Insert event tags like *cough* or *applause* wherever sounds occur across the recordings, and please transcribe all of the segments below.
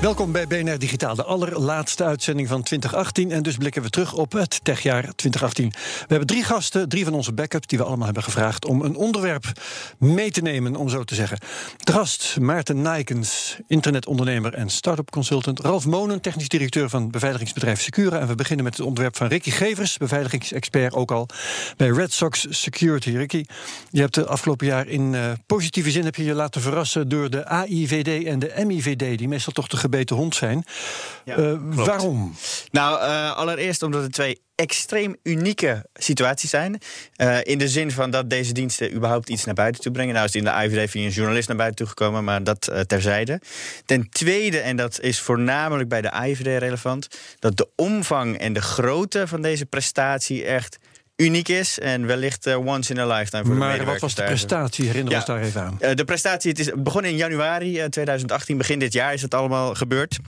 Welkom bij BNR Digitaal, de allerlaatste uitzending van 2018. En dus blikken we terug op het techjaar 2018. We hebben drie gasten, drie van onze backups... die we allemaal hebben gevraagd om een onderwerp mee te nemen, om zo te zeggen. De gast Maarten Nijkens, internetondernemer en start-up consultant. Ralf Monen, technisch directeur van beveiligingsbedrijf Secura. En we beginnen met het onderwerp van Ricky Gevers... beveiligingsexpert ook al bij Red Sox Security. Ricky, je hebt de afgelopen jaar in uh, positieve zin... heb je je laten verrassen door de AIVD en de MIVD... die meestal toch de gebeten hond zijn. Ja, uh, waarom? Nou, uh, allereerst omdat het twee extreem unieke situaties zijn. Uh, in de zin van dat deze diensten überhaupt iets naar buiten toe brengen. Nou is het in de IVD via een journalist naar buiten toe gekomen, maar dat uh, terzijde. Ten tweede, en dat is voornamelijk bij de IVD relevant, dat de omvang en de grootte van deze prestatie echt uniek is en wellicht uh, once in a lifetime voor maar de wat was de prestatie? Herinner ja, ons daar even aan. Uh, de prestatie, het is begonnen in januari uh, 2018, begin dit jaar is het allemaal gebeurd.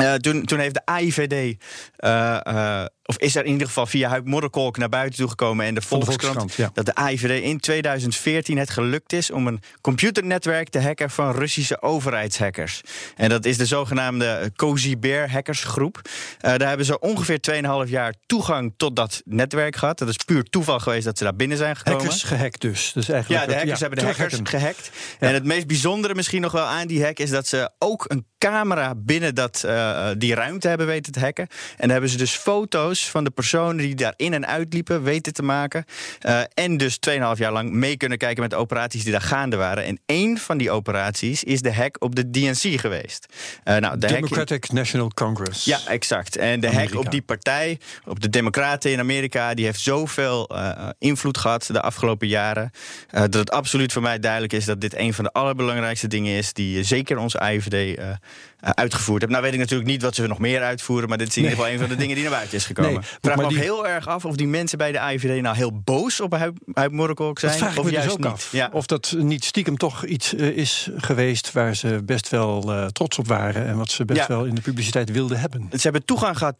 Uh, toen, toen heeft de AIVD, uh, uh, of is er in ieder geval via Huib Modderkolk naar buiten toegekomen en de Volkskrant, Volkskrant ja. dat de AIVD in 2014 het gelukt is om een computernetwerk te hacken van Russische overheidshackers. En dat is de zogenaamde Cozy Bear hackersgroep. daar hebben ze ongeveer 2,5 jaar toegang tot dat netwerk gehad. Dat is puur toeval geweest dat ze daar binnen zijn gekomen. Hackers gehackt dus. dus eigenlijk ja, de hackers ja, hebben de hackers gehackt. Ja. En het meest bijzondere misschien nog wel aan die hack is dat ze ook een camera binnen dat, uh, die ruimte hebben weten te hacken. En dan hebben ze dus foto's van de personen die daar in en uitliepen weten te maken. Uh, en dus 2,5 jaar lang mee kunnen kijken met de operaties die daar gaande waren. En één van die operaties is de hack op de DNC geweest. Uh, nou, de Democratic in... National Congress. Ja, exact. En de Amerika. hack op die partij, op de Democraten in Amerika, die heeft zoveel invloed gehad de afgelopen jaren. dat het absoluut voor mij duidelijk is dat dit een van de allerbelangrijkste dingen is die zeker onze IVD uitgevoerd hebt. Nou weet ik natuurlijk niet wat ze nog meer uitvoeren... maar dit is in ieder geval een van de dingen die naar buiten is gekomen. Nee, vraag me ook die... heel erg af of die mensen bij de AIVD... nou heel boos op Huib Morrekolk zijn, dat of juist dus niet. Af. Ja. Of dat niet stiekem toch iets uh, is geweest... waar ze best wel uh, trots op waren... en wat ze best ja. wel in de publiciteit wilden hebben. Ze hebben toegang gehad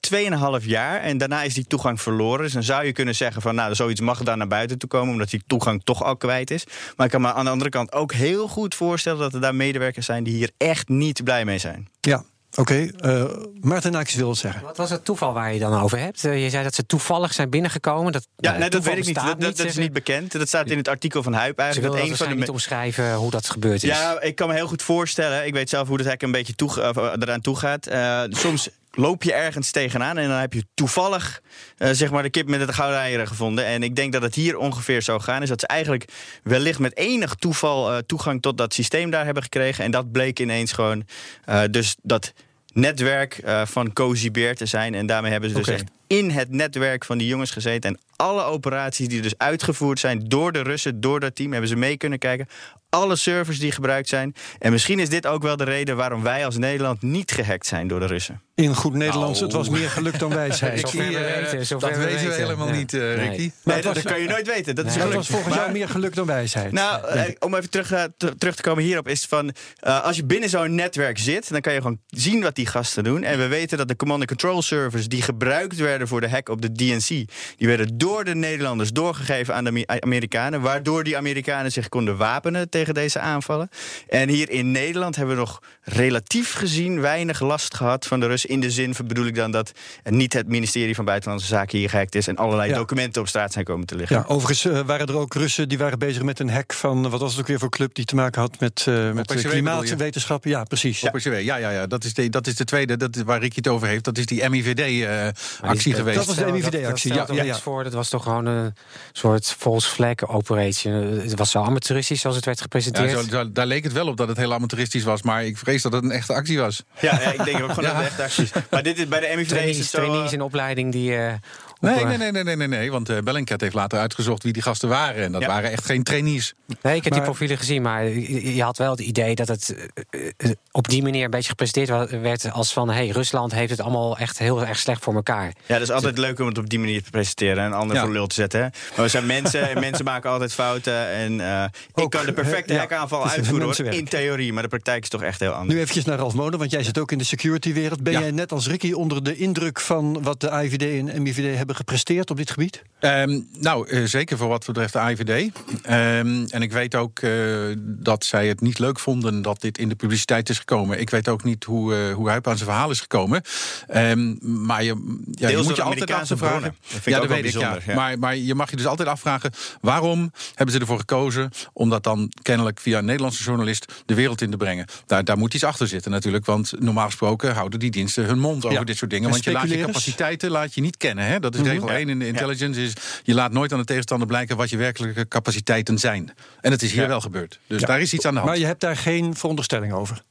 2,5 jaar... en daarna is die toegang verloren. Dus dan zou je kunnen zeggen van... nou, zoiets mag daar naar buiten toe komen... omdat die toegang toch al kwijt is. Maar ik kan me aan de andere kant ook heel goed voorstellen... dat er daar medewerkers zijn die hier echt niet blij mee zijn. Ja, Oké, okay, uh, Maarten Naakjes wil het zeggen. Wat was het toeval waar je dan over hebt? Uh, je zei dat ze toevallig zijn binnengekomen. Dat, ja, uh, nee, dat weet ik niet. Dat, dat, dat is niet bekend. Dat staat in het artikel van Huip eigenlijk. Ze dat een van de niet omschrijven hoe dat gebeurd is. Ja, ik kan me heel goed voorstellen. Ik weet zelf hoe dat hek een beetje toe, eraan toe gaat. soms loop je ergens tegenaan en dan heb je toevallig uh, zeg maar de kip met de gouden eieren gevonden. En ik denk dat het hier ongeveer zo gaan is dat ze eigenlijk wellicht met enig toeval uh, toegang tot dat systeem daar hebben gekregen. En dat bleek ineens gewoon uh, dus dat netwerk van Cozy Bear te zijn. En daarmee hebben ze dus echt in het netwerk van die jongens gezeten. En alle operaties die dus uitgevoerd zijn door de Russen, door dat team, hebben ze mee kunnen kijken. Alle servers die gebruikt zijn. En misschien is dit ook wel de reden waarom wij als Nederland niet gehackt zijn door de Russen. In goed Nederlands, oh. het was meer geluk dan wijsheid. Ricky, uh, weten, dat weten we helemaal ja. niet, uh, Ricky. Nee, nee dat, dat, kan je nooit weten. Dat, nee. is dat was volgens jou meer geluk dan wijsheid. Nou, uh, om even terug, terug te komen hierop, is van als je binnen zo'n netwerk zit, dan kan je gewoon zien wat die gasten doen. En we weten dat de command-and-control servers die gebruikt werden voor de hack op de DNC, die werden door de Nederlanders doorgegeven aan de Amerikanen, waardoor die Amerikanen zich konden wapenen tegen deze aanvallen. En hier in Nederland hebben we nog relatief gezien weinig last gehad van de Russen. In de zin, bedoel ik dan, dat niet het ministerie van Buitenlandse Zaken hier gehackt is en allerlei ja. documenten op straat zijn komen te liggen. Ja, overigens uh, waren er ook Russen die waren bezig met een hack van, wat was het ook weer voor club die te maken had met, uh, met klimaatwetenschappen. Ja, precies. Ja. ja, ja, ja, dat is de, dat is de tweede, dat is waar Ricky het over heeft. Dat is die MIVD-actie. Uh, actie geweest. Dat was de MIVD-actie. Ja, Ja, ja, voor. Dat was toch gewoon een soort false flag operatie. Het was zo amateuristisch zoals het werd gepresenteerd. Ja, zo, zo- daar leek het wel op dat het heel amateuristisch was. Maar ik vrees dat het een echte actie was. Ja, ja, ik denk ook gewoon Ja. *laughs* dat het echt acties. Maar dit is, bij de MIVD is het trainees, zo... eh, trainees in opleiding die... eh, op, Nee, eh, nee, nee, nee, nee, nee, nee. Want eh Bellingcat heeft later uitgezocht wie die gasten waren. En dat Ja. waren echt geen trainees. Nee, ik heb Maar- die profielen gezien, maar je had wel het idee dat het eh, op die manier een beetje gepresenteerd werd als van hey, Rusland heeft het allemaal echt heel erg slecht voor elkaar. Ja, dat is altijd leuk om het op die manier te presenteren en een ander Ja. voor lul te zetten. Hè? Maar we zijn mensen en *laughs* mensen maken altijd fouten. En eh, ik kan de perfecte ja, hekaanval is uitvoeren, hoor, in theorie. Maar de praktijk is toch echt heel anders. Nu eventjes naar Ralf Monen, want jij zit ook in de security-wereld. Ben Ja. jij net als Ricky onder de indruk van wat de AIVD en MIVD hebben gepresteerd op dit gebied? Ehm, nou, eh, zeker voor wat betreft de AIVD. Ehm, en ik weet ook eh, dat zij het niet leuk vonden dat dit in de publiciteit is gekomen. Ik weet ook niet hoe, eh hoe Huip aan zijn verhaal is gekomen. Ehm, maar je, ja, je moet je altijd Amerikaanse afvragen. bronnen. Dat vind ik ja, dat weet ik. Ja. ja. Maar, maar je mag je dus altijd afvragen: waarom hebben ze ervoor gekozen om dat dan kennelijk via een Nederlandse journalist de wereld in te brengen? Daar, daar moet iets achter zitten natuurlijk. Want normaal gesproken houden die diensten hun mond over Ja. dit soort dingen. En Want je laat je capaciteiten laat je niet kennen. Hè? Dat is Mhm. regel 1 in de intelligence. Is, je laat nooit aan de tegenstander blijken wat je werkelijke capaciteiten zijn. En dat is hier wel gebeurd. Dus daar is iets aan de hand. Maar je hebt daar geen veronderstelling over.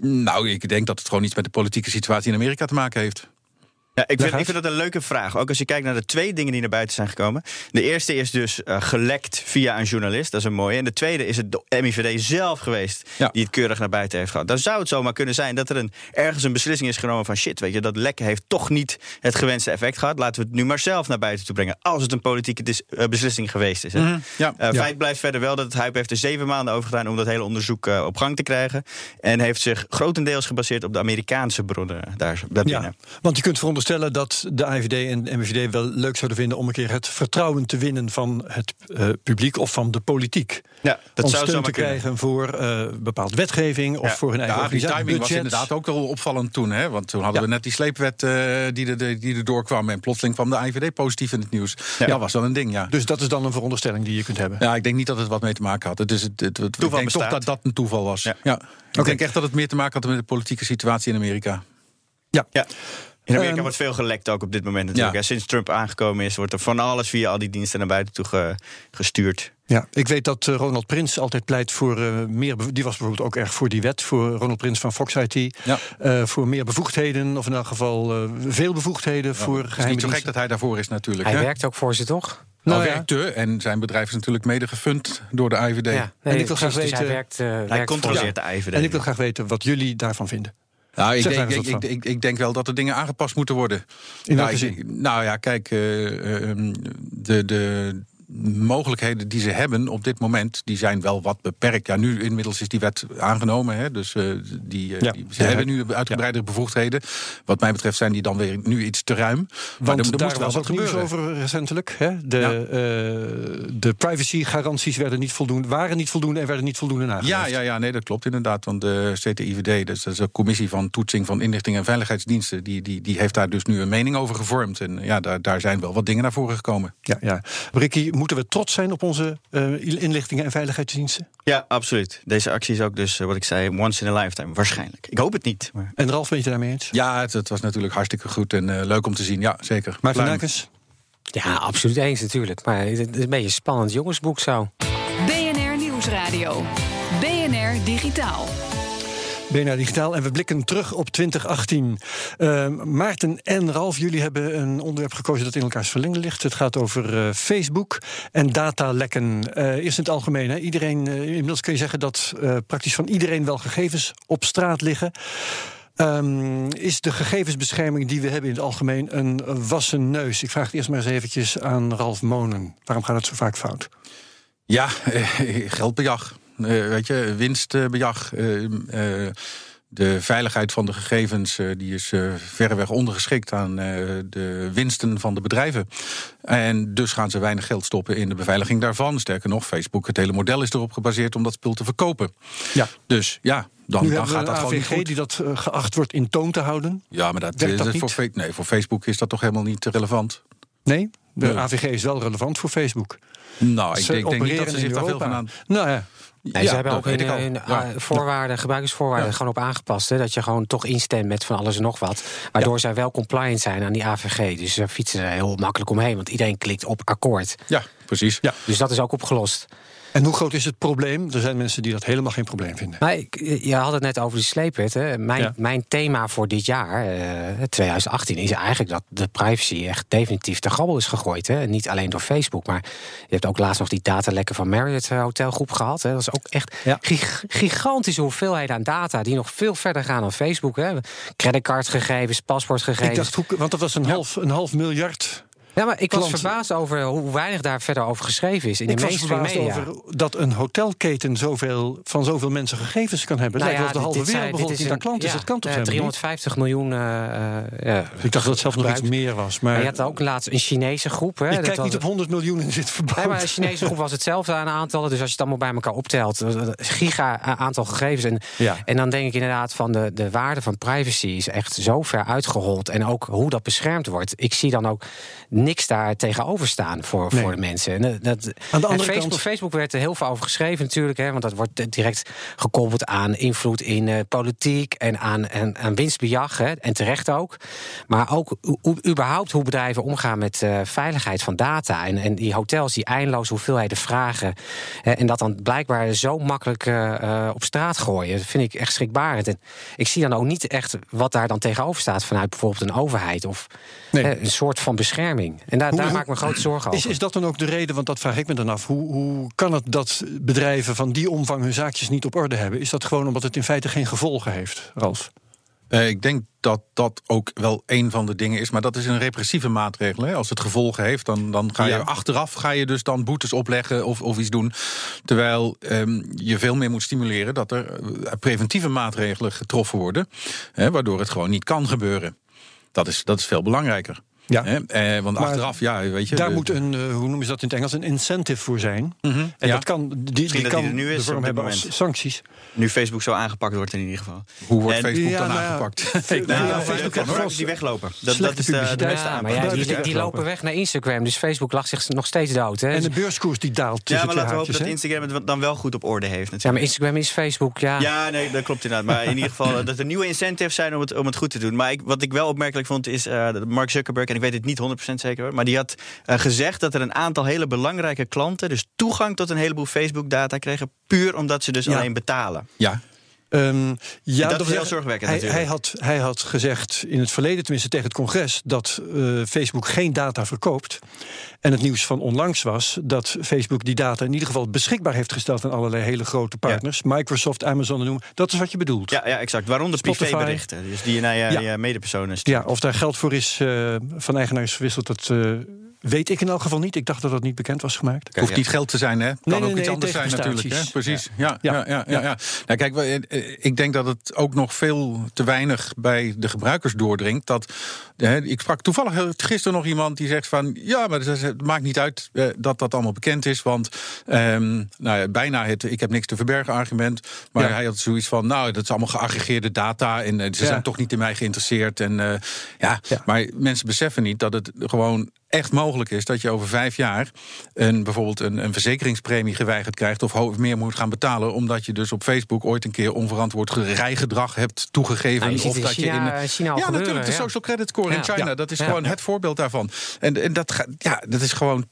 Nou, ik denk dat het gewoon iets met de politieke situatie in Amerika te maken heeft. Ja, ik, vind, uit. ik vind dat een leuke vraag. Ook als je kijkt naar de twee dingen die naar buiten zijn gekomen. De eerste is dus eh, gelekt via een journalist. Dat is een mooie. En de tweede is het de MIVD zelf geweest Ja. die het keurig naar buiten heeft gehad. Dan zou het zomaar kunnen zijn dat er een, ergens een beslissing is genomen van shit, weet je, dat lekken heeft toch niet het gewenste effect gehad. Laten we het nu maar zelf naar buiten toe brengen. Als het een politieke dis- eh, beslissing geweest is. hè. Mhm, ja. Eh, Ja. Feit blijft verder wel dat het Huip heeft er zeven maanden over gedaan om dat hele onderzoek op gang te krijgen. En heeft zich grotendeels gebaseerd op de Amerikaanse bronnen daar, daarbinnen. Ja, want je kunt veronderstellen dat de AIVD en de MIVD wel leuk zouden vinden om een keer het vertrouwen te winnen van het eh, publiek of van de politiek. Ja, dat om zou steun te kunnen. krijgen voor eh bepaalde wetgeving of Ja. voor hun eigen Ja, die timing was inderdaad ook wel opvallend toen. Hè? Want toen hadden Ja. we net die sleepwet eh, die, er, die er doorkwam. En plotseling kwam de IVD positief in het nieuws. Ja, dat was wel een ding, ja. Dus dat is dan een veronderstelling die je kunt hebben. Ja, ik denk niet dat het wat mee te maken had. Het is het, het, het- ik denk toch dat dat een toeval was. Ja. Ja. Ik denk echt dat het meer te maken had met de politieke situatie in Amerika. Ja. Ja. In Amerika Ehm, wordt veel gelekt ook op dit moment natuurlijk. Ja. Ja, Sinds Trump aangekomen is, wordt er van alles via al die diensten naar buiten toe ge- gestuurd. Ja, ik weet dat eh, Ronald Prins altijd pleit voor eh, meer. Die was bijvoorbeeld ook erg voor die wet, voor Ronald Prins van Fox IT. Ja. eh, voor meer bevoegdheden, of in elk geval eh, veel bevoegdheden voor Het is niet zo gek dat hij daarvoor is natuurlijk. Hij hè? werkt ook voor ze, toch? Nou Nou, ja. werkte en zijn bedrijf is natuurlijk mede gefund door de IVD. Ja, En ik wil graag precies, dus weten- hij werkt, Hij werkt voor controleert de IVD. En ik wil graag weten wat jullie daarvan vinden. Nou, ik denk, ik, ik, ik, ik denk wel dat er dingen aangepast moeten worden. In nou, nou ja, kijk, eh, ehm, de, de mogelijkheden die ze hebben op dit moment, die zijn wel wat beperkt. Ja, nu inmiddels is die wet aangenomen, hè, dus eh, die, eh, Ja. die- ze Ja. hebben nu uitgebreidere bevoegdheden. Wat mij betreft zijn die dan weer nu iets te ruim. Want er, er daar moest wel was wat nieuws gebeuren. over recentelijk. Hè? De, eh, de privacygaranties werden niet voldoende, waren niet voldoende en werden niet voldoende nageleefd. Ja, ja, ja, nee, dat klopt inderdaad. Want de CTIVD, dus dat is een commissie van toetsing van inlichting en veiligheidsdiensten, die, die, die heeft daar dus nu een mening over gevormd. En ja, daar, daar zijn wel wat dingen naar voren gekomen. Ja, ja. Ricky, moeten we trots zijn op onze eh, inlichtingen en veiligheidsdiensten? Ja, absoluut. Deze actie is ook dus, eh, wat ik zei, once in a lifetime. Waarschijnlijk. Ik hoop het niet. Maar... En Ralf, ben je het daarmee eens? Ja, het, het was natuurlijk hartstikke goed en eh, leuk om te zien. Ja, zeker. Maarten Pluim. Nijkens? Ja, absoluut eens natuurlijk. Maar het is een beetje een spannend jongensboek zo. BNR Nieuwsradio. BNR Digitaal. BNR Digitaal. En we blikken terug op 2018. Eh, Maarten en Ralf, jullie hebben een onderwerp gekozen dat in elkaars verlengde ligt. Het gaat over eh, Facebook en datalekken. Eh eerst in het algemeen. Hè. Iedereen, eh, inmiddels kun je zeggen dat praktisch van iedereen wel gegevens op straat liggen. Ehm, is de gegevensbescherming die we hebben in het algemeen een wassen neus? Ik vraag het eerst maar eens eventjes aan Ralf Monen. Waarom gaat het zo vaak fout? Ja, *laughs* geldbejag. Eh, weet je, winstbejag. Eh, eh, de veiligheid van de gegevens die is verreweg ondergeschikt aan de winsten van de bedrijven. En dus gaan ze weinig geld stoppen in de beveiliging daarvan. Sterker nog, Facebook, het hele model is erop gebaseerd om dat spul te verkopen. Ja. Dus ja, dan, nu dan gaat dat gewoon AVG die dat geacht wordt in toon te houden. Ja, maar dat, dat voor, nee, voor Facebook is dat toch helemaal niet relevant? Nee? De Nee. AVG is wel relevant voor Facebook. Nou, ik Ze denk, denk niet dat ze zich daar veel van aan... Nou ja, Nee, Ja, ze hebben ook hun, Ja. eh, voorwaarden, gebruikersvoorwaarden gewoon op aangepast. Hè, dat je gewoon toch instemt met van alles en nog wat. Waardoor zij wel compliant zijn aan die AVG. Dus ze fietsen er heel makkelijk omheen. Want iedereen klikt op akkoord. Ja, precies. Ja. Dus dat is ook opgelost. En hoe groot is het probleem? Er zijn mensen die dat helemaal geen probleem vinden. Maar ik- je had het net over die sleepwetten. Mijn, Ja. mijn thema voor dit jaar, eh, 2018, is eigenlijk dat de privacy echt definitief te grabbel is gegooid. Hè. Niet alleen door Facebook, maar je hebt ook laatst nog die datalekken van Marriott eh, Hotelgroep gehad. Hè. Dat is ook echt Ja. gig- gigantische hoeveelheden aan data die nog veel verder gaan dan Facebook. Hè. Creditcardgegevens, paspoortgegevens. Ik dacht, hoe, want dat was een, half, een half miljard. Ja, maar ik was verbaasd over hoe weinig daar verder over geschreven is in Ik de was verbaasd media. over dat een hotelketen zoveel, van zoveel mensen gegevens kan hebben. Nou lijkt wel of de halve dit zijn- wereldbevolking daar klant is. een- Dat kan toch ja, helemaal niet? 350 miljoen. eh, eh, ja, Ik dacht dat het zelfs nog iets meer was. Maar je had ook laatst een Chinese groep. Hè, ik dat kijk niet op 100 miljoen in dit verband. Nee, maar de Chinese groep was hetzelfde aan aantallen. Dus als je het allemaal bij elkaar optelt, eh, giga aantal gegevens. En, Ja. en dan denk ik inderdaad van de, de waarde van privacy is echt zo ver uitgehold. En ook hoe dat beschermd wordt. Ik zie dan ook niks daar tegenover staan voor, Nee. voor de mensen. En, dat, Aan de andere Facebook, kant- Facebook werd er heel veel over geschreven natuurlijk. Hè, want dat wordt direct gekoppeld aan invloed in eh, politiek en aan, en, aan winstbejag. Hè, en terecht ook. Maar ook überhaupt hoe bedrijven omgaan met eh, veiligheid van data. En, en die hotels die eindeloos hoeveelheden vragen. hè, en dat dan blijkbaar zo makkelijk eh, op straat gooien. Dat vind ik echt schrikbarend. En ik zie dan ook niet echt wat daar dan tegenover staat vanuit bijvoorbeeld een overheid. Of Nee. een soort van bescherming. En daar, Hoe- daar hoe- maak ik me grote zorgen over. Is, is dat dan ook de reden, want dat vraag ik me dan af... Hoe, hoe kan het dat bedrijven van die omvang hun zaakjes niet op orde hebben? Is dat gewoon omdat het in feite geen gevolgen heeft, Ralf? Eh, ik denk dat dat ook wel een van de dingen is. Maar dat is een repressieve maatregel. Hè. Als het gevolgen heeft, dan, dan ga je Ja. achteraf ga je dus dan boetes opleggen of, of iets doen. Terwijl ehm, je veel meer moet stimuleren dat er eh, preventieve maatregelen getroffen worden. Hè, waardoor het gewoon niet kan gebeuren. Dat is, dat is veel belangrijker. Ja. Hè? Eh, want Maar achteraf, ja, weet je. Daar de- moet een, eh, hoe noemen ze dat in het Engels, een incentive voor zijn. Mhm, En ja. dat kan, die, die dat die kan er nu is de vorm hebben moment. als sancties. Nu Facebook zo aangepakt wordt in ieder geval. Hoe wordt En- Facebook Ja, dan nou aangepakt? *laughs* Nou, Facebook krijgt die weglopen. Dat, dat is de, de beste Ja, maar die, lopen weg naar Instagram. Dus Facebook lag zich nog steeds dood. Hè? En de beurskoers die daalt Ja, maar laten we hopen dat? Instagram het dan wel goed op orde heeft. ja, maar Natuurlijk. Instagram is Facebook, ja. Ja, nee, dat klopt inderdaad. Maar in ieder geval eh, dat er nieuwe incentives zijn om het, om het goed te doen. Maar ik, wat ik wel opmerkelijk vond is eh, dat Mark Zuckerberg, en ik weet het niet 100% zeker hoor, maar die had eh, gezegd dat er een aantal hele belangrijke klanten dus toegang tot een heleboel Facebook-data kregen, puur omdat ze dus Ja. alleen betalen. Ja, Ehm, ja, dat is heel zorgwekkend hij, natuurlijk. hij, had, hij had gezegd, in het verleden tenminste tegen het congres... dat eh, Facebook geen data verkoopt. En het nieuws van onlangs was dat Facebook die data... in ieder geval beschikbaar heeft gesteld aan allerlei hele grote partners. Microsoft, Amazon en noem. Dat is wat je bedoelt. Ja, ja, exact. Waaronder Spotify. privéberichten. Dus die je naar je, Ja. je medepersonen stuurt. Ja, of daar geld voor is eh, van eigenaars verwisseld... dat eh, weet ik in elk geval niet. Ik dacht dat dat niet bekend was gemaakt. Het hoeft niet geld te zijn, hè? Kan nee, ook nee, iets anders zijn natuurlijk. Hè? Precies. Ja, ja, ja, ja, ja. Nou, kijk, we- eh, ik denk dat het ook nog veel te weinig bij de gebruikers doordringt. Dat, hè, ik sprak toevallig gisteren nog iemand die zegt van... ja, maar het maakt niet uit eh, dat dat allemaal bekend is. Want ehm, nou ja, bijna het ik heb niks te verbergen argument. Maar hij had zoiets van, nou, dat is allemaal geaggregeerde data... en eh, ze zijn toch niet in mij geïnteresseerd. En, eh, Ja. Maar mensen beseffen niet dat het gewoon echt mogelijk is dat je over vijf jaar een, bijvoorbeeld een, een verzekeringspremie geweigerd krijgt of meer moet gaan betalen, omdat je dus op Facebook ooit een keer onverantwoord rijgedrag hebt toegegeven. Nou, of dat je in China ja, gebeuren, natuurlijk, de ja. social credit score in. China, dat is gewoon het voorbeeld daarvan. En, en dat, gaat, ja, dat is gewoon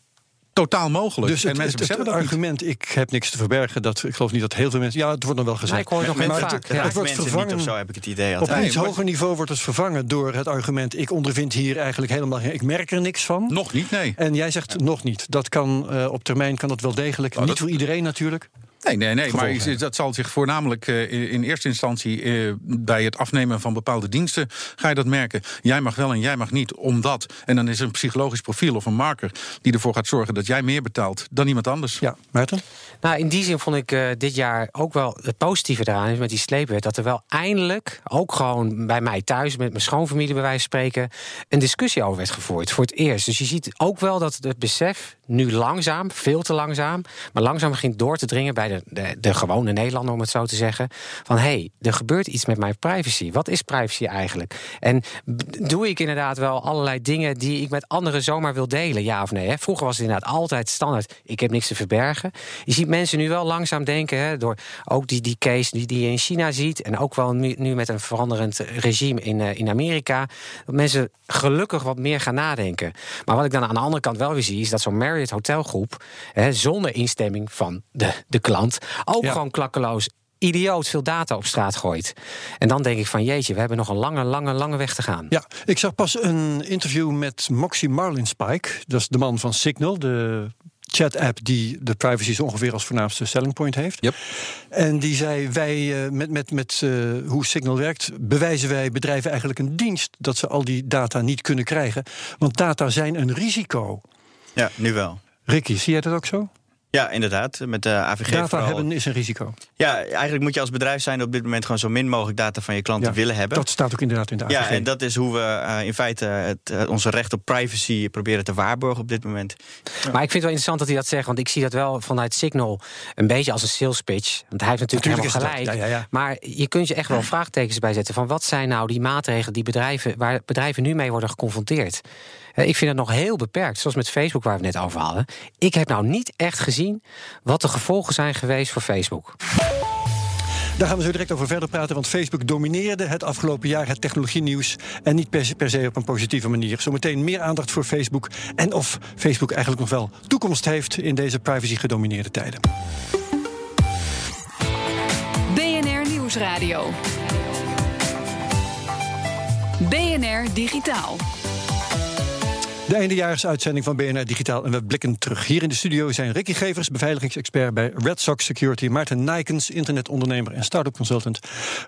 totaal mogelijk. Dus en het, mensen het, het beseffen dat niet. argument, ik heb niks te verbergen... Dat, ik geloof niet dat heel veel mensen... Ja, het wordt nog wel gezegd. Nee, ik hoor het nog met- vaak. het ja. het raakt wordt mensen vervangen niet of zo, heb ik het idee Op altijd. een iets maar- hoger niveau wordt het vervangen door het argument... ik ondervind hier eigenlijk helemaal geen... ik merk er niks van. Nog niet, nee. En jij zegt nog niet. Dat kan eh, op termijn kan dat wel degelijk. Oh, niet dat- voor iedereen natuurlijk. Nee, nee, nee. Maar is- dat zal zich voornamelijk eh, in eerste instantie eh, bij het afnemen van bepaalde diensten ga je dat merken. Jij mag wel en jij mag niet, omdat. En dan is er een psychologisch profiel of een marker die ervoor gaat zorgen dat jij meer betaalt dan iemand anders. Ja, Maarten? Nou, in die zin vond ik eh, dit jaar ook wel het positieve eraan is met die sleepwet. Dat er wel eindelijk, ook gewoon bij mij thuis, met mijn schoonfamilie bij wijze van spreken, een discussie over werd gevoerd. Voor het eerst. Dus je ziet ook wel dat het besef nu langzaam, veel te langzaam, maar langzaam begint door te dringen bij de, de, de gewone Nederlander, om het zo te zeggen. Van hé, hey, er gebeurt iets met mijn privacy. Wat is privacy eigenlijk? En doe ik inderdaad wel allerlei dingen die ik met anderen zomaar wil delen, ja of nee? Hè? Vroeger was het inderdaad altijd standaard: ik heb niks te verbergen. Je ziet mensen nu wel langzaam denken, hè, door ook die, die case die, die je in China ziet, en ook wel nu, met een veranderend regime in, uh, in Amerika, dat mensen gelukkig wat meer gaan nadenken. Maar wat ik dan aan de andere kant wel weer zie, is dat zo'n Marriott hotelgroep, hè, zonder instemming van de, de klant, ook Ja. gewoon klakkeloos idioot veel data op straat gooit. En dan denk ik van jeetje, we hebben nog een lange, lange, lange weg te gaan. Ja, ik zag pas een interview met Moxie Marlinspike. Dat is de man van Signal, de chat-app die de privacy zo ongeveer als voornaamste selling point heeft. Yep. En die zei, wij eh, met, met, met eh, hoe Signal werkt, bewijzen wij bedrijven eigenlijk een dienst dat ze al die data niet kunnen krijgen. Want data zijn een risico. Ja, nu wel. Ricky, zie jij dat ook zo? Ja, inderdaad. Met de AVG Data vooral. hebben is een risico. Ja, eigenlijk moet je als bedrijf zijn op dit moment gewoon zo min mogelijk data van je klanten Ja, willen hebben. Dat staat ook inderdaad in de AVG. ja, en dat is hoe we eh, in feite het, eh, onze recht op privacy proberen te waarborgen op dit moment. Maar ik vind het wel interessant dat hij dat zegt, want ik zie dat wel vanuit Signal een beetje als een sales pitch. Want hij heeft natuurlijk, Natuurlijk helemaal gelijk. dat. Ja, ja, ja. Maar je kunt je echt wel vraagtekens bij zetten van wat zijn nou die maatregelen die bedrijven, waar bedrijven nu mee worden geconfronteerd. Eh, Ik vind het nog heel beperkt, zoals met Facebook waar we het net over hadden. Ik heb nou niet echt gezien wat de gevolgen zijn geweest voor Facebook. Daar gaan we zo direct over verder praten, want Facebook domineerde het afgelopen jaar het technologienieuws. En niet per se, per se op een positieve manier. Zometeen meer aandacht voor Facebook en of Facebook eigenlijk nog wel toekomst heeft in deze privacy-gedomineerde tijden. BNR Nieuwsradio. BNR Digitaal. De eindejaarsuitzending van BNR Digitaal en we blikken terug. Hier in de studio zijn Ricky Gevers, beveiligingsexpert bij Red Sox Security, Maarten Nijkens, internetondernemer en start-up consultant,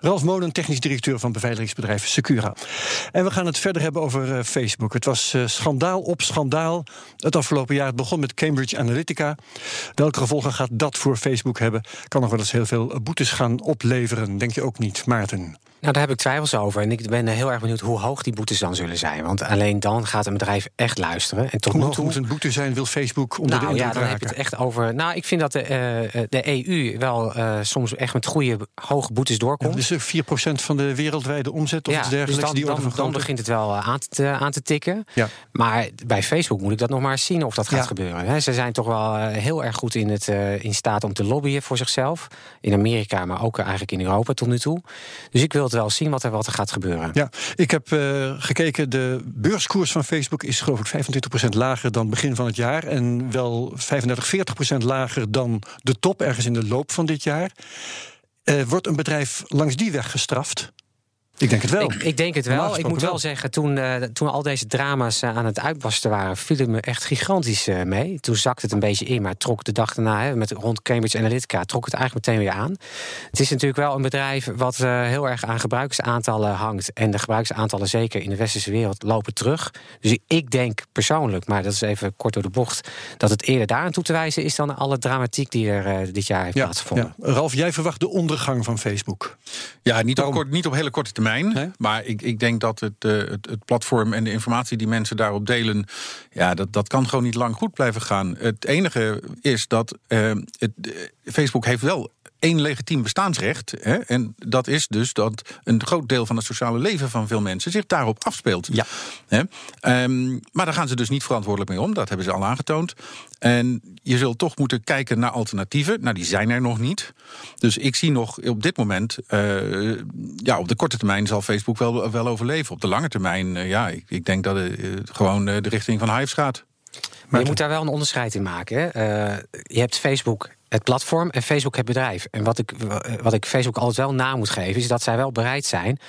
Ralf Molen, technisch directeur van beveiligingsbedrijf Secura. En we gaan het verder hebben over eh, Facebook. Het was eh, schandaal op schandaal het afgelopen jaar. Het begon met Cambridge Analytica. Welke gevolgen gaat dat voor Facebook hebben? Kan nog wel eens heel veel boetes gaan opleveren, denk je ook niet, Maarten? Nou, daar heb ik twijfels over. En ik ben heel erg benieuwd hoe hoog die boetes dan zullen zijn. Want alleen dan gaat een bedrijf echt luisteren. En tot Hoe hoog toe moet een boete zijn, wil Facebook onder de nou ja, indruk dan heb je het echt over. Nou, ik vind dat de, eh, de EU wel eh, soms echt met goede hoge boetes Ja, doorkomt. dus eh, 4% van de wereldwijde omzet of iets dergelijks. dus dan, die dan, begint het wel eh, aan te, aan te tikken. Ja. Maar bij Facebook moet ik dat nog maar eens zien of dat gaat Ja. gebeuren. Ze zijn toch wel eh, heel erg goed in, het, eh, in staat om te lobbyen voor zichzelf. In Amerika, maar ook eigenlijk in Europa tot nu toe. Dus ik wil wel zien wat er, wat er gaat gebeuren. Ja, ik heb eh, gekeken. De beurskoers van Facebook is geloof ik 25% lager dan begin van het jaar. En wel 35, 40% lager dan de top ergens in de loop van dit jaar. Wordt een bedrijf langs die weg gestraft? Ik denk het wel. Ik, ik denk het wel. Ik moet wel zeggen, toen, eh, toen al deze drama's eh, aan het uitbarsten waren, viel het me echt gigantisch eh, mee. Toen zakte het een beetje in, maar trok de dag daarna, hè, met rond Cambridge Analytica, trok het eigenlijk meteen weer aan. Het is natuurlijk wel een bedrijf wat eh, heel erg aan gebruiksaantallen hangt. En de gebruiksaantallen, zeker in de westerse wereld, lopen terug. Dus ik denk persoonlijk, maar dat is even kort door de bocht, dat het eerder daaraan toe te wijzen is dan alle dramatiek die er dit jaar heeft Ja, plaatsgevonden. ja. Ralf, jij verwacht de ondergang van Facebook. Ja, niet op, kort, niet op hele korte termijn. Nee? Maar ik, ik denk dat het, eh, het, het platform en de informatie die mensen daarop delen. Ja, dat, dat kan gewoon niet lang goed blijven gaan. Het enige is dat eh, het, eh, Facebook heeft wel één legitiem bestaansrecht. Hè, en dat is dus dat een groot deel van het sociale leven van veel mensen zich daarop afspeelt. Ja. Hè? Ehm, maar daar gaan ze dus niet verantwoordelijk mee om. Dat hebben ze al aangetoond. En je zult toch moeten kijken naar alternatieven. Nou, die zijn er nog niet. Dus ik zie nog op dit moment. eh, ja, op de korte termijn zal Facebook wel, wel overleven. Op de lange termijn, eh, ja, ik, ik denk dat het eh, gewoon de richting van Hives gaat. Maar je moet daar wel een onderscheid in maken. Hè? Je hebt Facebook, het platform, en Facebook, het bedrijf. En wat ik, wat ik Facebook altijd wel na moet geven, is dat zij wel bereid zijn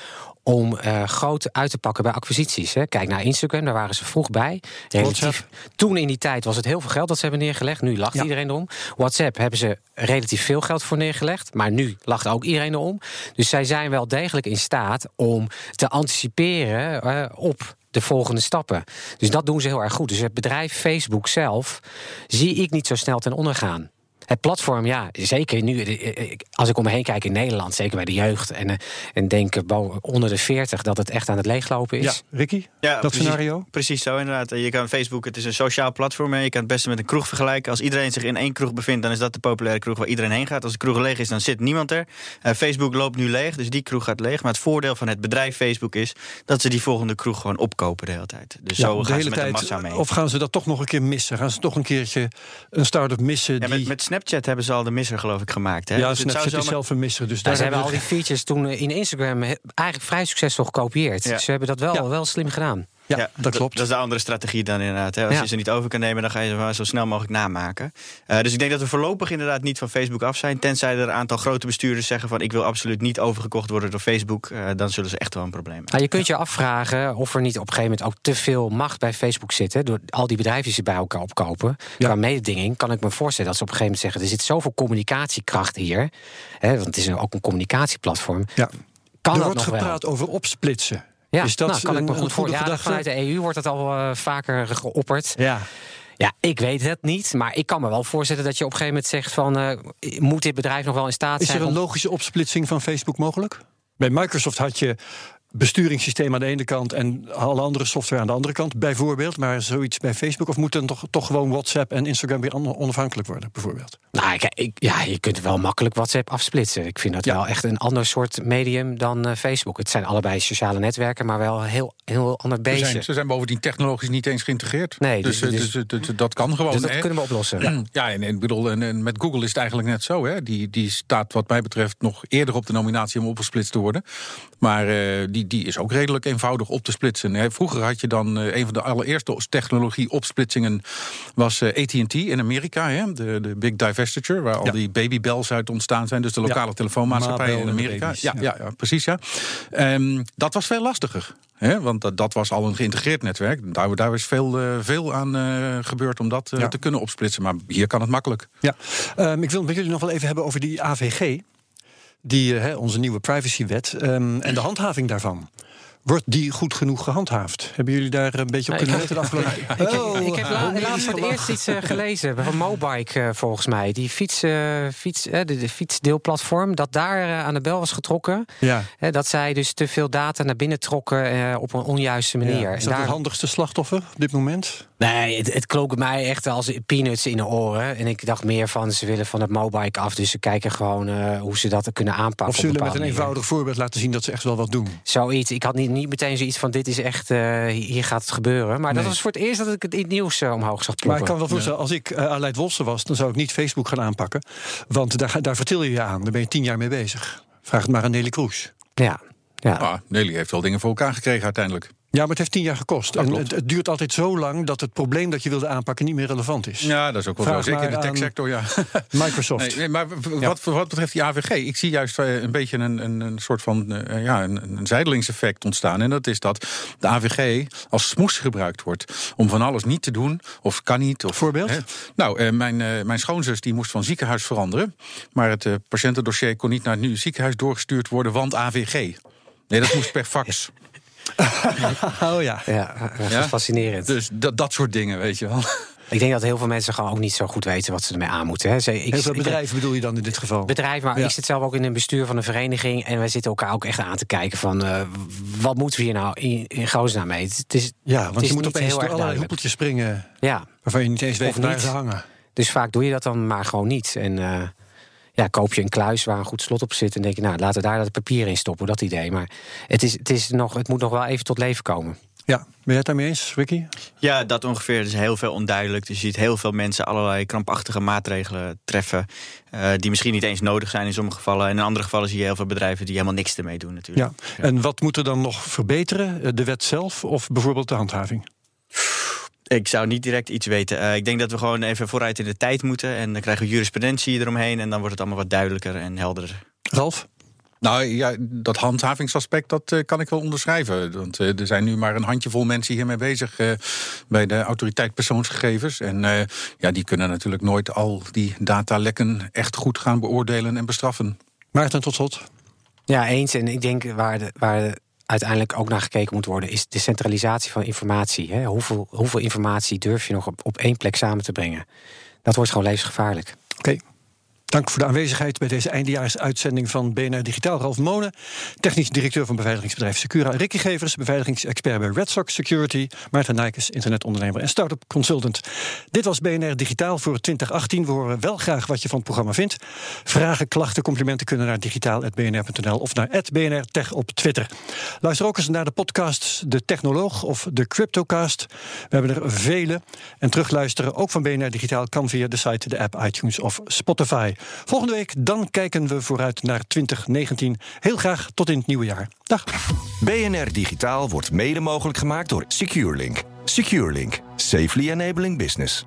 om eh, groot uit te pakken bij acquisities. Hè. Kijk naar Instagram, daar waren ze vroeg bij. Relatief, toen in die tijd was het heel veel geld dat ze hebben neergelegd. Nu lacht Ja. iedereen erom. WhatsApp hebben ze relatief veel geld voor neergelegd. Maar nu lacht ook iedereen erom. Dus zij zijn wel degelijk in staat om te anticiperen eh, op de volgende stappen. Dus dat doen ze heel erg goed. Dus het bedrijf Facebook zelf zie ik niet zo snel ten onder gaan. Het platform, ja, zeker nu. eh, eh, Als ik om me heen kijk in Nederland, zeker bij de jeugd. En, eh, en denk onder de 40 dat het echt aan het leeglopen is. Ja, Ricky? Ja, dat precies, scenario? Precies zo, inderdaad. Je kan Facebook, het is een sociaal platform. hè. Je kan het beste met een kroeg vergelijken. Als iedereen zich in één kroeg bevindt, dan is dat de populaire kroeg waar iedereen heen gaat. Als de kroeg leeg is, dan zit niemand er. Eh, Facebook loopt nu leeg, dus die kroeg gaat leeg. Maar het voordeel van het bedrijf Facebook is dat ze die volgende kroeg gewoon opkopen de hele tijd. Dus Ja, zo de gaan hele ze met de tijd. massa mee. Of gaan ze dat toch nog een keer missen? Gaan ze toch een keertje een start-up missen? Ja, die... met, met Snapchat hebben ze al de misser, geloof ik, gemaakt. Hè? ja, Dus is zelf een misser. Dus Ja, daar ze hebben al die features toen in Instagram eigenlijk vrij succesvol gekopieerd. Ja. Ze hebben dat wel, Ja. wel slim gedaan. Ja, dat klopt. Dat is de andere strategie dan inderdaad. Hè. Als Ja. je ze niet over kan nemen, dan ga je ze maar zo snel mogelijk namaken. Eh, dus ik denk dat we voorlopig inderdaad niet van Facebook af zijn. Tenzij er een aantal grote bestuurders zeggen van... ik wil absoluut niet overgekocht worden door Facebook. eh, dan zullen ze echt wel een probleem hebben. Nou, je kunt je afvragen of er niet op een gegeven moment ook te veel macht bij Facebook zit. Hè, door al die bedrijven die ze bij elkaar opkopen. Qua mededinging kan ik me voorstellen dat ze op een gegeven moment zeggen: er zit zoveel communicatiekracht hier. Hè, want het is ook een communicatieplatform. Ja. Kan er wordt wel? gepraat over opsplitsen. Ja, is dat nou, kan ik me goed goede voor. Ja, vanuit de EU wordt dat al eh, vaker geopperd. Ja. Ja, ik weet het niet, maar ik kan me wel voorstellen dat je op een gegeven moment zegt van eh, moet dit bedrijf nog wel in staat Is zijn? er een om- logische opsplitsing van Facebook mogelijk? Bij Microsoft had je besturingssysteem aan de ene kant en alle andere software aan de andere kant, bijvoorbeeld. Maar zoiets bij Facebook? Of moet dan toch, toch gewoon WhatsApp en Instagram weer on- onafhankelijk worden, bijvoorbeeld? Nou, ik, ik- ja, je kunt wel makkelijk WhatsApp afsplitsen. Ik vind dat wel echt een ander soort medium dan eh, Facebook. Het zijn allebei sociale netwerken, maar wel een heel, heel ander Ze beestje. zijn, ze zijn bovendien technologisch niet eens geïntegreerd. Nee, dus, dus- eh, dus- dus, eh, dus dat kan gewoon. dus dat hè. kunnen we oplossen. Ja, *clears throat* ja en, en, ik bedoel, en, en met Google is het eigenlijk net zo. Hè. Die, die staat wat mij betreft nog eerder op de nominatie om opgesplitst te worden. Maar eh, die, die is ook redelijk eenvoudig op te splitsen. Vroeger had je dan eh, een van de allereerste technologie-opsplitsingen... was eh, AT&T in Amerika, hè. De, de Big Divestiture... waar al Ja. die babybells uit ontstaan zijn. Dus de lokale Ja. telefoonmaatschappijen in Amerika. Ja, ja. ja. precies, ja. Ehm, dat was veel lastiger. Hè, want dat, dat was al een geïntegreerd netwerk. Daar, daar is veel, eh, veel aan gebeurd om dat te kunnen opsplitsen. Maar hier kan het makkelijk. Ja, Ehm, ik wil het met jullie nog wel even hebben over die AVG. Die, eh, hè, onze nieuwe privacywet. ehm, en de handhaving daarvan. Wordt die goed genoeg gehandhaafd? Hebben jullie daar een beetje op Nou, kunnen letten afgelopen *laughs* Ik, Oh, ik heb la- oh, laatst voor het eerst iets eh, gelezen van Mobike, eh, volgens mij. Die fiets, fiets, de, de fietsdeelplatform, dat daar aan de bel was getrokken. Ja. Dat zij dus te veel data naar binnen trokken op een onjuiste manier. Ja, Is dat daar- het handigste slachtoffer op dit moment? Nee, het, het klonk mij echt als peanuts in de oren. En ik dacht meer van, ze willen van het Mobike af. Dus ze kijken gewoon eh, hoe ze dat kunnen aanpakken. Of zullen met een eenvoudig voorbeeld laten zien dat ze echt wel wat doen? Zoiets. Ik had niet, niet meteen zoiets van, dit is echt, eh, hier gaat het gebeuren. Maar dat was voor het eerst dat ik het in het nieuws eh, omhoog zag Maar ploppen. ik kan wel voorstellen, als ik uh, Aleid Wolster was... dan zou ik niet Facebook gaan aanpakken. Want daar, ga- daar vertil je je aan. Daar ben je tien jaar mee bezig. Vraag het maar aan Nelly Kroes. Ja, ja. Ah, Nelly heeft wel dingen voor elkaar gekregen uiteindelijk. Ja, maar het heeft tien jaar gekost. En het, het duurt altijd zo lang dat het probleem dat je wilde aanpakken niet meer relevant is. Ja, dat is ook wel Vraag zo. Zeker in de aan techsector, ja. *laughs* Microsoft. Nee, maar wat, wat betreft die AVG, ik zie juist eh, een beetje een, een, een soort van eh, ja, een, een zijdelingseffect ontstaan. En dat is dat de AVG als smoes gebruikt wordt om van alles niet te doen of kan niet. Of, Voorbeeld? Hè. Nou, eh, mijn, mijn schoonzus die moest van ziekenhuis veranderen, maar het patiëntendossier kon niet naar het nieuwe ziekenhuis doorgestuurd worden, want AVG. Nee, dat moest per fax. *laughs* *laughs* oh ja. Ja, dat is Ja? fascinerend. Dus dat, dat soort dingen, weet je wel. Ik denk dat heel veel mensen gewoon ook niet zo goed weten wat ze ermee aan moeten. Hè. Ze, ik, Heel veel bedrijven bedoel je dan in dit geval? bedrijf, maar Ja. ik zit zelf ook in een bestuur van een vereniging. En wij zitten elkaar ook echt aan te kijken van eh, wat moeten we hier nou in, in godsnaam mee? Het is, Ja, het want is je moet opeens heel door allerlei hoepeltjes springen Ja, waarvan je niet eens weet waar ze hangen. dus vaak doe je dat dan maar gewoon niet. En eh, ja, koop je een kluis waar een goed slot op zit. En denk je, nou, laten we daar dat papier in stoppen, dat idee. Maar het, is, het, is nog, het moet nog wel even tot leven komen. Ja, ben jij het daarmee eens, Ricky? Ja, dat ongeveer. Er is heel veel onduidelijk. Dus je ziet heel veel mensen allerlei krampachtige maatregelen treffen. eh, die misschien niet eens nodig zijn in sommige gevallen. En in andere gevallen zie je heel veel bedrijven die helemaal niks ermee doen, natuurlijk. Ja. En wat moet er dan nog verbeteren? Eh, De wet zelf of bijvoorbeeld de handhaving? Ik zou niet direct iets weten. Eh, ik denk dat we gewoon even vooruit in de tijd moeten. En dan krijgen we jurisprudentie eromheen. En dan wordt het allemaal wat duidelijker en helderder. Ralf? Nou ja, dat handhavingsaspect, dat eh, kan ik wel onderschrijven. Want eh, er zijn nu maar een handjevol mensen hiermee bezig eh, bij de autoriteit persoonsgegevens. En eh, ja, die kunnen natuurlijk nooit al die datalekken echt goed gaan beoordelen en bestraffen. Maarten, tot slot. Ja, eens. En ik denk waar, de, waar de uiteindelijk ook naar gekeken moet worden, is de centralisatie van informatie. Hè? Hoeveel, hoeveel informatie durf je nog op, op één plek samen te brengen? Dat wordt gewoon levensgevaarlijk. Oké, Dank voor de aanwezigheid bij deze eindejaarsuitzending van BNR Digitaal. Ralf Monen, technisch directeur van beveiligingsbedrijf Secura. Ricky Gevers, beveiligingsexpert bij Red Sox Security. Maarten Nijkes, internetondernemer en start-up consultant. Dit was BNR Digitaal voor 2018. We horen wel graag wat je van het programma vindt. Vragen, klachten, complimenten kunnen naar digitaal.bnr.nl of naar BNR Tech op Twitter. Luister ook eens naar de podcasts De Technoloog of De Cryptocast. We hebben er vele. En terugluisteren, ook van BNR Digitaal, kan via de site, de app, iTunes of Spotify. Volgende week dan kijken we vooruit naar 2019. Heel graag tot in het nieuwe jaar. Dag. BNR Digitaal wordt mede mogelijk gemaakt door SecureLink. SecureLink. Safely enabling business.